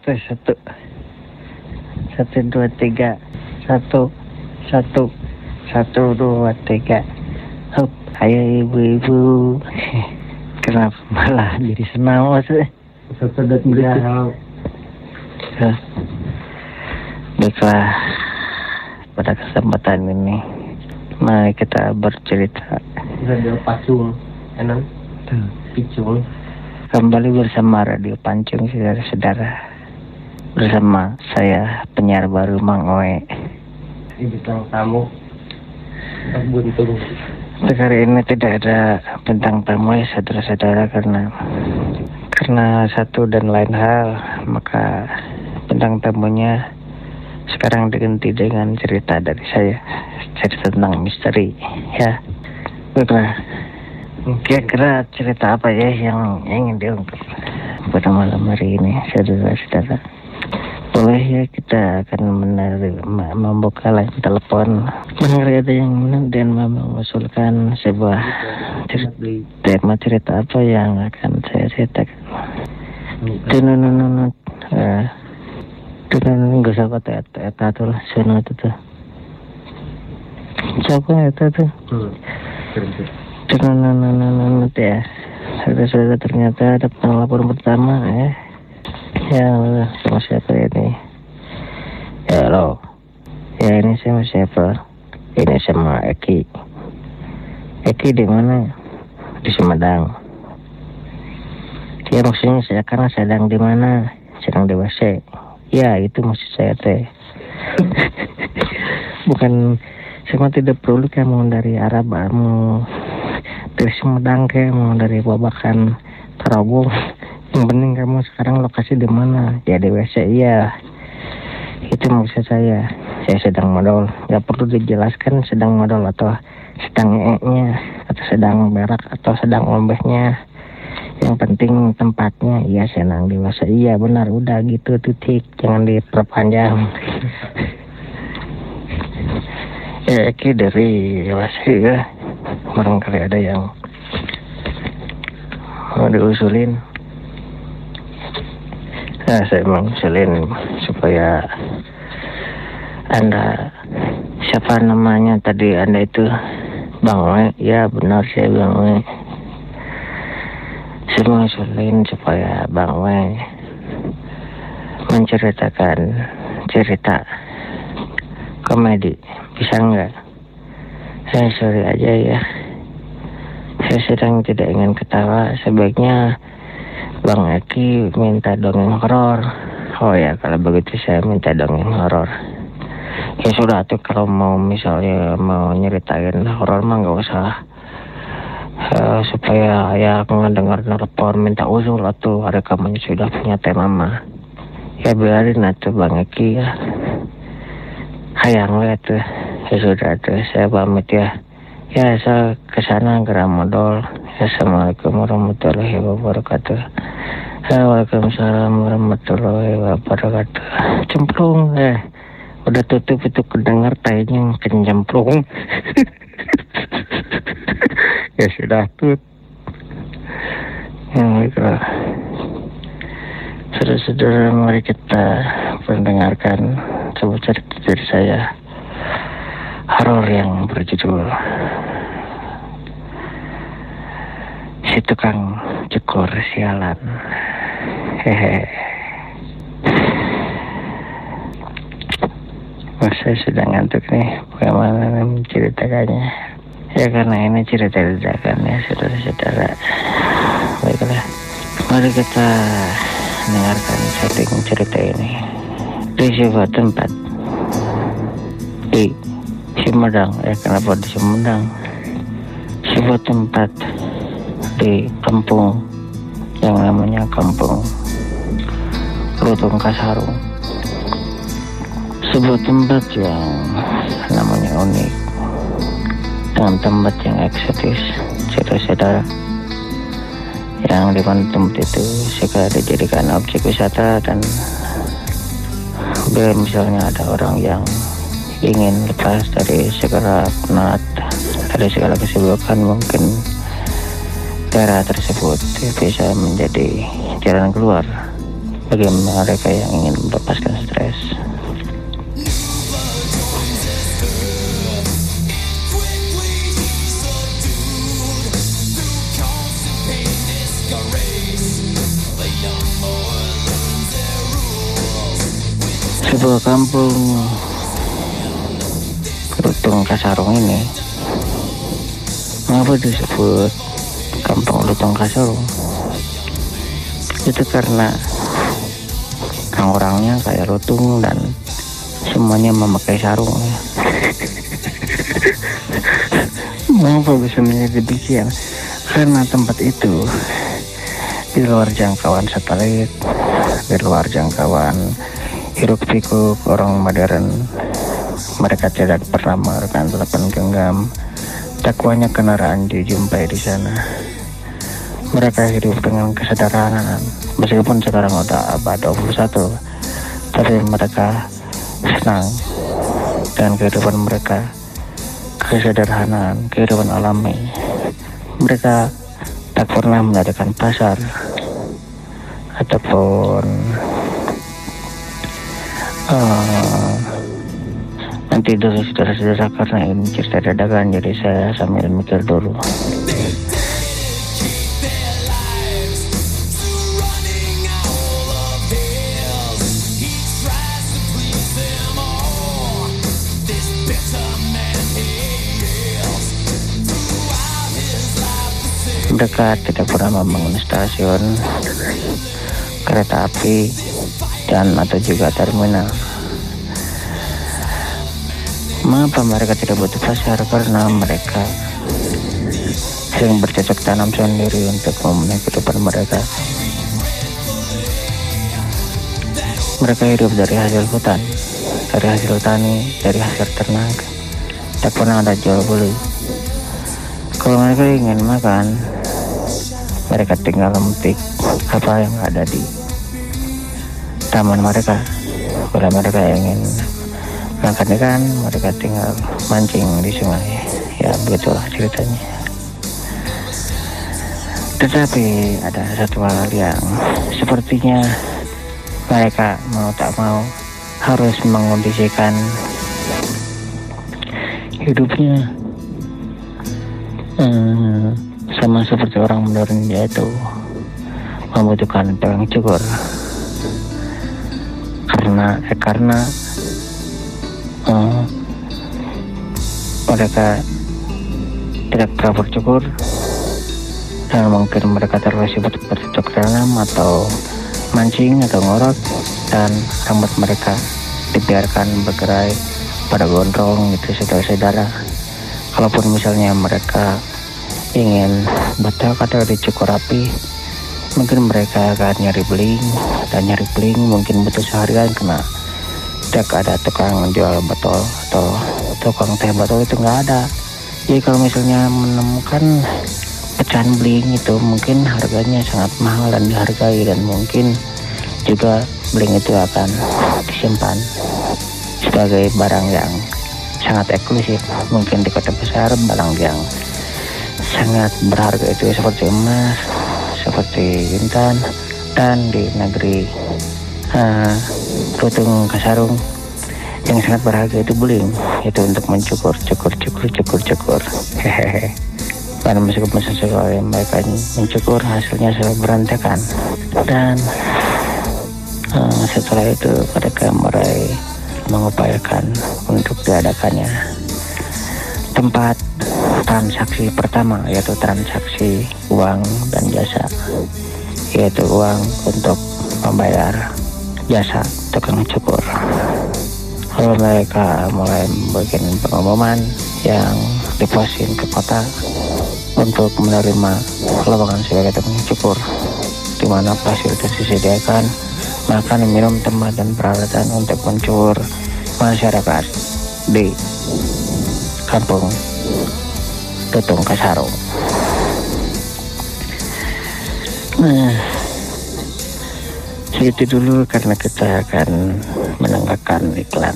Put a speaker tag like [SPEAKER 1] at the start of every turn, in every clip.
[SPEAKER 1] tes satu satu dua tiga satu satu satu dua tiga Hup, ayo ibu-ibu kenapa malah jadi senang maksudnya
[SPEAKER 2] Satu tiga.
[SPEAKER 1] Ya. Baiklah, pada kesempatan ini mari kita bercerita
[SPEAKER 2] Radio Pacung. Enak.
[SPEAKER 1] Tuh.
[SPEAKER 2] Picung.
[SPEAKER 1] kembali bersama Radio Pancung saudara-saudara bersama saya penyiar baru Mang Oe.
[SPEAKER 2] Ini bintang tamu. Buntung.
[SPEAKER 1] Untuk hari ini tidak ada bintang tamu ya saudara-saudara karena karena satu dan lain hal maka bintang tamunya sekarang diganti dengan cerita dari saya cerita tentang misteri ya baiklah kira-kira cerita apa ya yang ingin diungkap pada malam hari ini saudara-saudara boleh ya kita akan menarik, membuka line telepon mengenai ada yang dan mengusulkan sebuah cerita, tema cerita apa yang akan saya ceritakan Tunununun gak usah kata eta eta tuh lah, itu tuh. Siapa eta tuh?
[SPEAKER 2] Hmm.
[SPEAKER 1] Itu ya. Ternyata ada penelpon pertama ya. Ya Allah, sama siapa ini? Ya halo. Ya ini sama siapa? Ini sama Eki. Eki di mana? Di Sumedang. Ya maksudnya saya karena sedang di mana? Sedang WC. Ya itu maksud saya teh. Bukan saya tidak perlu kamu dari Arab mau dari Sumedang mau dari Babakan Tarogong. Yang penting kamu sekarang lokasi di mana? Ya di WC iya. Itu maksud saya. Saya sedang modal. Gak perlu dijelaskan sedang modal atau sedang nya atau sedang berak atau sedang lombehnya yang penting tempatnya iya senang dewasa iya benar udah gitu titik jangan diperpanjang ya Eki dari dewasa ya barangkali ada yang mau diusulin nah saya mengusulin supaya anda siapa namanya tadi anda itu? Bang We ya benar saya Bang We saya mengusulin supaya Bang We menceritakan cerita komedi. Bisa nggak? Saya sorry aja ya. Saya sedang tidak ingin ketawa. Sebaiknya Bang Eki minta dongeng horor. Oh ya kalau begitu saya minta dongeng horor. Ya sudah tuh kalau mau misalnya mau nyeritain horor mah nggak usah. Eh, supaya ya aku ngedengar nelpon minta usul atau ada kamunya sudah punya tema mah. Ya biarin atuh bang Eki ya. Hayang we tuh. Ya sudah tuh saya pamit ya. Ya saya ke sana gerak modal assalamualaikum warahmatullahi wabarakatuh. Ya, Waalaikumsalam warahmatullahi wabarakatuh. Cemplung eh. Udah tutup itu kedengar tayanya kencemplung ya sudah tut. Ya baiklah. Saudara-saudara mari kita mendengarkan sebuah cerita dari saya. Horor yang berjudul si tukang cukur sialan hehe saya sudah ngantuk nih. Bagaimana menceritakannya? Ya karena ini cerita dadakan ya saudara-saudara. Baiklah, mari kita dengarkan setting cerita ini di sebuah tempat di Sumedang. Ya kenapa di Sumedang? Sebuah tempat di kampung yang namanya Kampung Lutung Kasarung sebuah tempat yang namanya unik dengan tempat yang eksotis saudara-saudara yang di mana tempat itu segera dijadikan objek wisata dan bila misalnya ada orang yang ingin lepas dari segala penat dari segala kesibukan mungkin daerah tersebut bisa menjadi jalan keluar bagi mereka yang ingin melepaskan stres. Sebuah kampung Lutung Kasarung ini Mengapa disebut kampung Lutung Kasarung? Itu karena orang-orangnya kayak lutung dan semuanya memakai sarung ya. Mengapa bisa menjadi demikian? Karena tempat itu di luar jangkauan satelit, di luar jangkauan hiruk pikuk orang modern. Mereka tidak pernah menggunakan telepon genggam. Tak banyak kendaraan dijumpai di sana. Mereka hidup dengan kesederhanaan. Meskipun sekarang udah abad 21, tapi mereka senang dengan kehidupan mereka. Kesederhanaan, kehidupan alami. Mereka tak pernah mendirikan pasar ataupun uh, nanti dulu saudara-saudara karena ini cerita dadakan jadi saya sambil mikir dulu mereka tidak pernah membangun stasiun kereta api dan atau juga terminal. Mengapa mereka tidak butuh pasar karena mereka sering bercocok tanam sendiri untuk memenuhi kehidupan mereka. Mereka hidup dari hasil hutan dari hasil tani dari hasil ternak. Tak pernah ada jual beli. Kalau mereka ingin makan mereka tinggal memetik apa yang ada di taman mereka. Kalau mereka ingin makan ikan mereka tinggal mancing di sungai. Ya begitulah ceritanya. Tetapi ada satu hal yang sepertinya mereka mau tak mau harus mengondisikan hidupnya. Hmm, sama seperti orang modern yaitu membutuhkan tukang cukur. Karena eh, karena uh, mereka tidak pernah bercukur dan mungkin mereka sibuk bercocok tanam atau mancing atau ngorok dan rambut mereka dibiarkan bergerai pada gondrong itu saudara-saudara. Kalaupun misalnya mereka ingin betul atau dicukur rapi mungkin mereka akan nyari beling. Dan nyari beling mungkin butuh seharian kena. Tidak ada tukang jual botol atau tukang teh botol itu nggak ada. Jadi kalau misalnya menemukan pecahan beling itu mungkin harganya sangat mahal dan dihargai dan mungkin juga beling itu akan disimpan sebagai barang yang sangat eksklusif mungkin di kota besar barang yang sangat berharga itu seperti emas seperti intan dan di negeri uh, Lutung Kasarung. Yang sangat berharga itu beling itu untuk mencukur cukur cukur cukur cukur. Hehehe. Karena meskipun sesuai mereka mencukur hasilnya selalu berantakan. Dan uh, setelah itu mereka mulai mengupayakan untuk diadakannya. Tempat transaksi pertama yaitu transaksi uang dan jasa yaitu uang untuk membayar jasa tukang cukur. Lalu mereka mulai membuat pengumuman yang diposting ke kota untuk menerima lowongan sebagai tukang cukur di mana fasilitas disediakan makan minum tempat dan peralatan untuk mencukur masyarakat di kampung Tutung Kasarung. Nah, segitu dulu karena kita akan mendengarkan iklan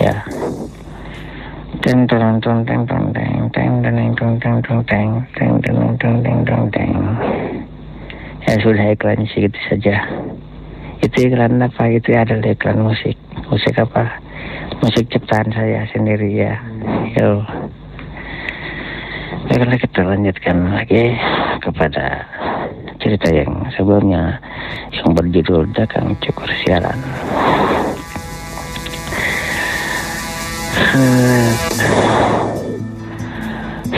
[SPEAKER 1] ya teng teng teng teng teng teng teng teng teng teng teng teng teng teng teng teng teng teng ya sudah iklan segitu saja itu iklan apa itu adalah iklan musik musik apa musik ciptaan saya sendiri ya yo Baiklah kita lanjutkan lagi kepada cerita yang sebelumnya yang berjudul Dagang Cukur Siaran. Eh,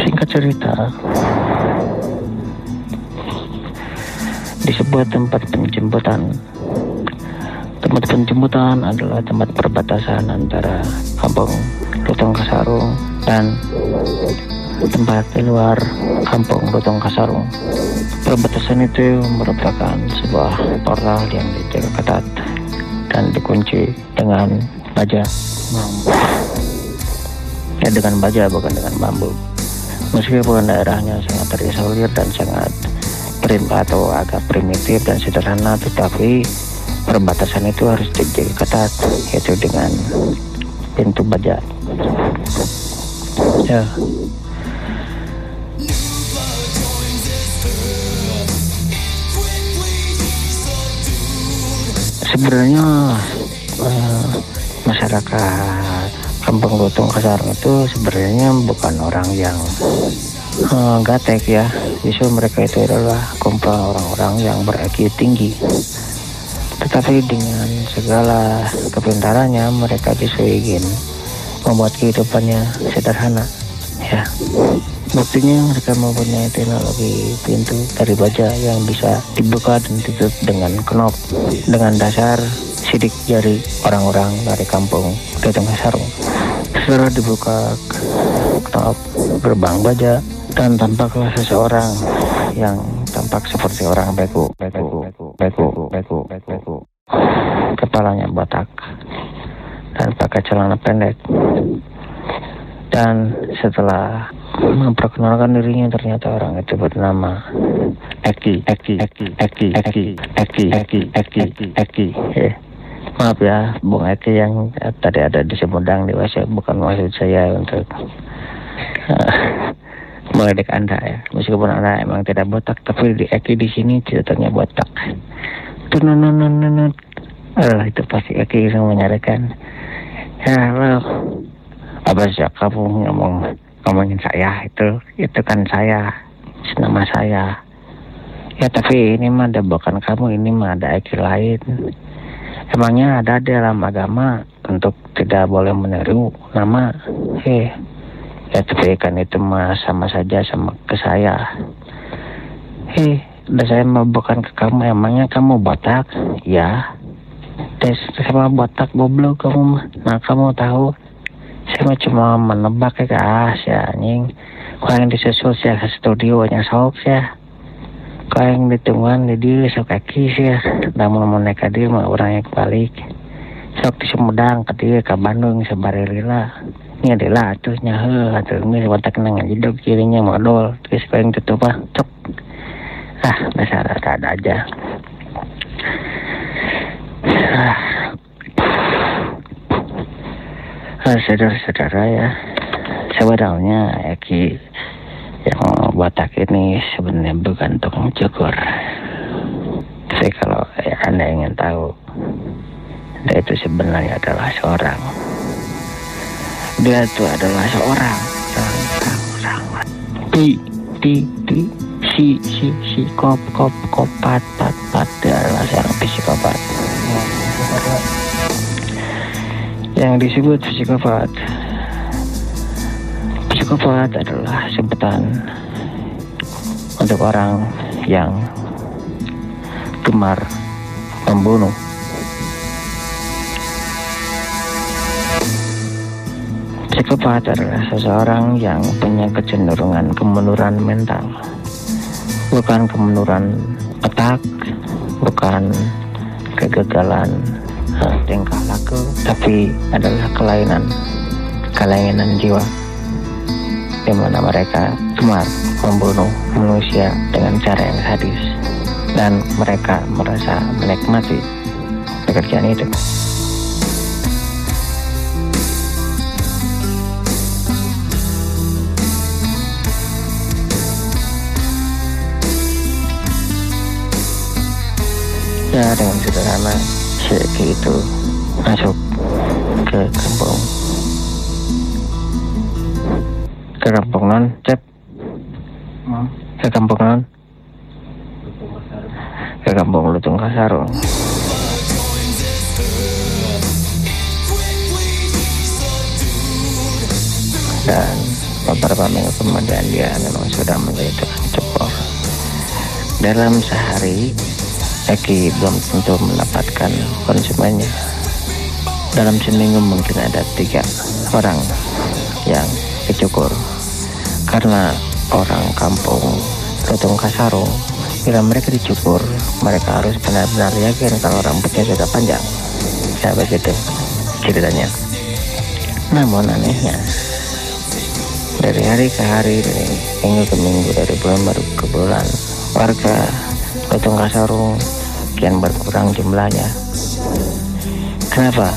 [SPEAKER 1] Singkat cerita, di sebuah tempat penjemputan. Tempat penjemputan adalah tempat perbatasan antara kampung Lutong Kasarung dan tempat di luar kampung Lutong Kasarung. Perbatasan itu merupakan sebuah portal yang dijaga ketat dan dikunci dengan baja bambu. Ya dengan baja bukan dengan bambu. Meskipun daerahnya sangat terisolir dan sangat prim atau agak primitif dan sederhana, tetapi perbatasan itu harus dijaga ketat, yaitu dengan pintu baja. Ya, sebenarnya eh, masyarakat Kampung Lutung Kasarung itu sebenarnya bukan orang yang eh, gatek ya. Justru mereka itu adalah kumpulan orang-orang yang ber-IQ tinggi. Tetapi dengan segala kepintarannya mereka justru ingin membuat kehidupannya sederhana ya Buktinya mereka mempunyai teknologi pintu dari baja yang bisa dibuka dan ditutup dengan knop dengan dasar sidik jari orang-orang dari kampung Datang Sarung. Setelah dibuka knop gerbang baja dan tampaklah seseorang yang tampak seperti orang beku, beku, beku, beku, beku, beku. Kepalanya botak dan pakai celana pendek. Dan setelah memperkenalkan dirinya ternyata orang itu bernama Eki Eki Eki Eki Eki Eki Eki Eki Eki eh, maaf ya Bung Eki yang eh, tadi ada di Sumedang di WC bukan maksud saya untuk uh, meledek anda ya meskipun anda emang tidak botak tapi di Eki di sini ceritanya botak tunununununun uh, itu pasti Eki yang menyarikan ya apa sih kamu ngomong ngomongin saya itu itu kan saya nama saya. Ya tapi ini mah ada bukan kamu ini mah ada IQ lain. Emangnya ada dalam agama untuk tidak boleh meniru nama? Eh ya tapi kan itu mah sama saja sama ke saya. Eh dan saya mau bukan ke kamu emangnya kamu botak? Ya tes sama botak goblok kamu mah. Nah kamu tahu saya cuma menebak ya guys ya anjing. Yang disusul sih ke studio nya sok ya. Yang ditungguan di dia sok kaki sih ya. Namun mau naik dia mah orang yang balik sok di Sumedang ke dia ke Bandung sebarilila ini adalah tuh nyahe atau ini watak nang hidup kirinya modal. Terus yang tutup ah cok. Ah dasar ada aja. Ah saudara-saudara ya sebenarnya Eki yang Batak ini sebenarnya bukan tukang cukur. Tapi kalau ya, anda ingin tahu dia itu sebenarnya adalah seorang. Dia itu adalah seorang. Seorang sangat di di di si si si kop kop kop pat pat pat dia adalah seorang psikopat yang disebut psikopat. Psikopat adalah sebutan untuk orang yang gemar membunuh. Psikopat adalah seseorang yang punya kecenderungan kemunduran mental. Bukan kemunduran otak, bukan kegagalan tingkah laku tapi adalah kelainan. Kelainan jiwa. Di mana mereka gemar membunuh manusia dengan cara yang sadis. Dan mereka merasa menikmati pekerjaan itu. Ya dengan sederhana si Eki itu masuk ke kampung. Ke kampung non cep ke kampung non ke kampung Lutung Kasarung dan beberapa minggu kemudian dia memang sudah menjadi tukang cukur dalam sehari Eki belum tentu mendapatkan konsumennya. Dalam seminggu mungkin ada tiga orang yang dicukur. Karena orang kampung Lutung Kasarung bila mereka dicukur mereka harus benar-benar yakin kalau rambutnya sudah panjang. Ya begitu ceritanya. Namun anehnya dari hari ke hari dari minggu ke minggu dari bulan baru ke bulan warga Lutung Kasarung kian berkurang jumlahnya. Kenapa?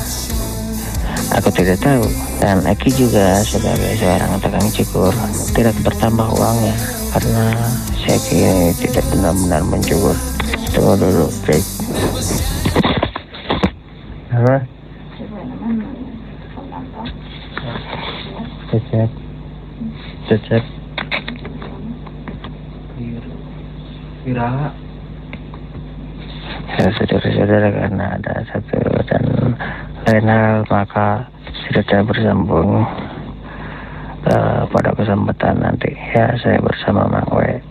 [SPEAKER 1] Aku tidak tahu. Dan Eki juga sebagai seorang tukang cukur tidak bertambah uangnya. Karena Eki ini tidak benar-benar mencukur. Tunggu dulu break apa cecep. Cecep.
[SPEAKER 2] Bir.
[SPEAKER 1] Ya saudara-saudara karena ada satu dan lain hal maka sudah bersambung eh, pada kesempatan nanti. Ya saya bersama Mang We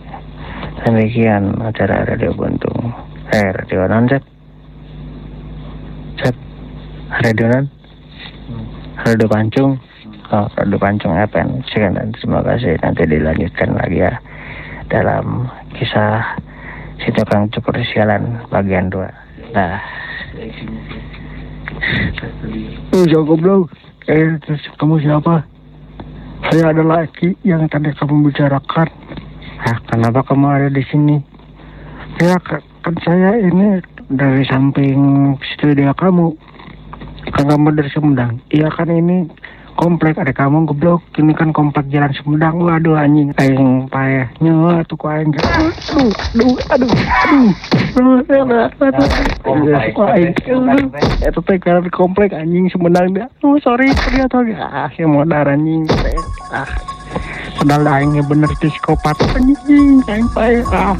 [SPEAKER 1] demikian acara Radio Buntung. Eh Radio Non Cep. Cep. Radio Non. Radio Pancung? Oh, Radio Pancung FM sekian dan terima kasih. Nanti dilanjutkan lagi ya dalam kisah si tukang cukur sialan bagian 2 nah
[SPEAKER 3] Jangan goblok. Eh, terus kamu siapa? Saya adalah Eki yang tadi kamu bicarakan.
[SPEAKER 1] ah kenapa kamu ada di sini
[SPEAKER 3] Ya, ka- kan saya ini dari samping studio kamu. Kan kamu dari Sumedang. Iya kan ini komplek ada kamu goblok. Ini kan komplek Jalan Sumedang. Waduh anjing. Aing payahnya tuh ku aing. Aduh, aduh, aduh, aduh. Aduh, aduh, aduh. Aduh. Itu teh karena komplek anjing Sumedang dia. Oh, sorry, sorry atau ah, yang modar anjing. Ah. Padahal aingnya bener psikopat anjing. Aing payah. Ah.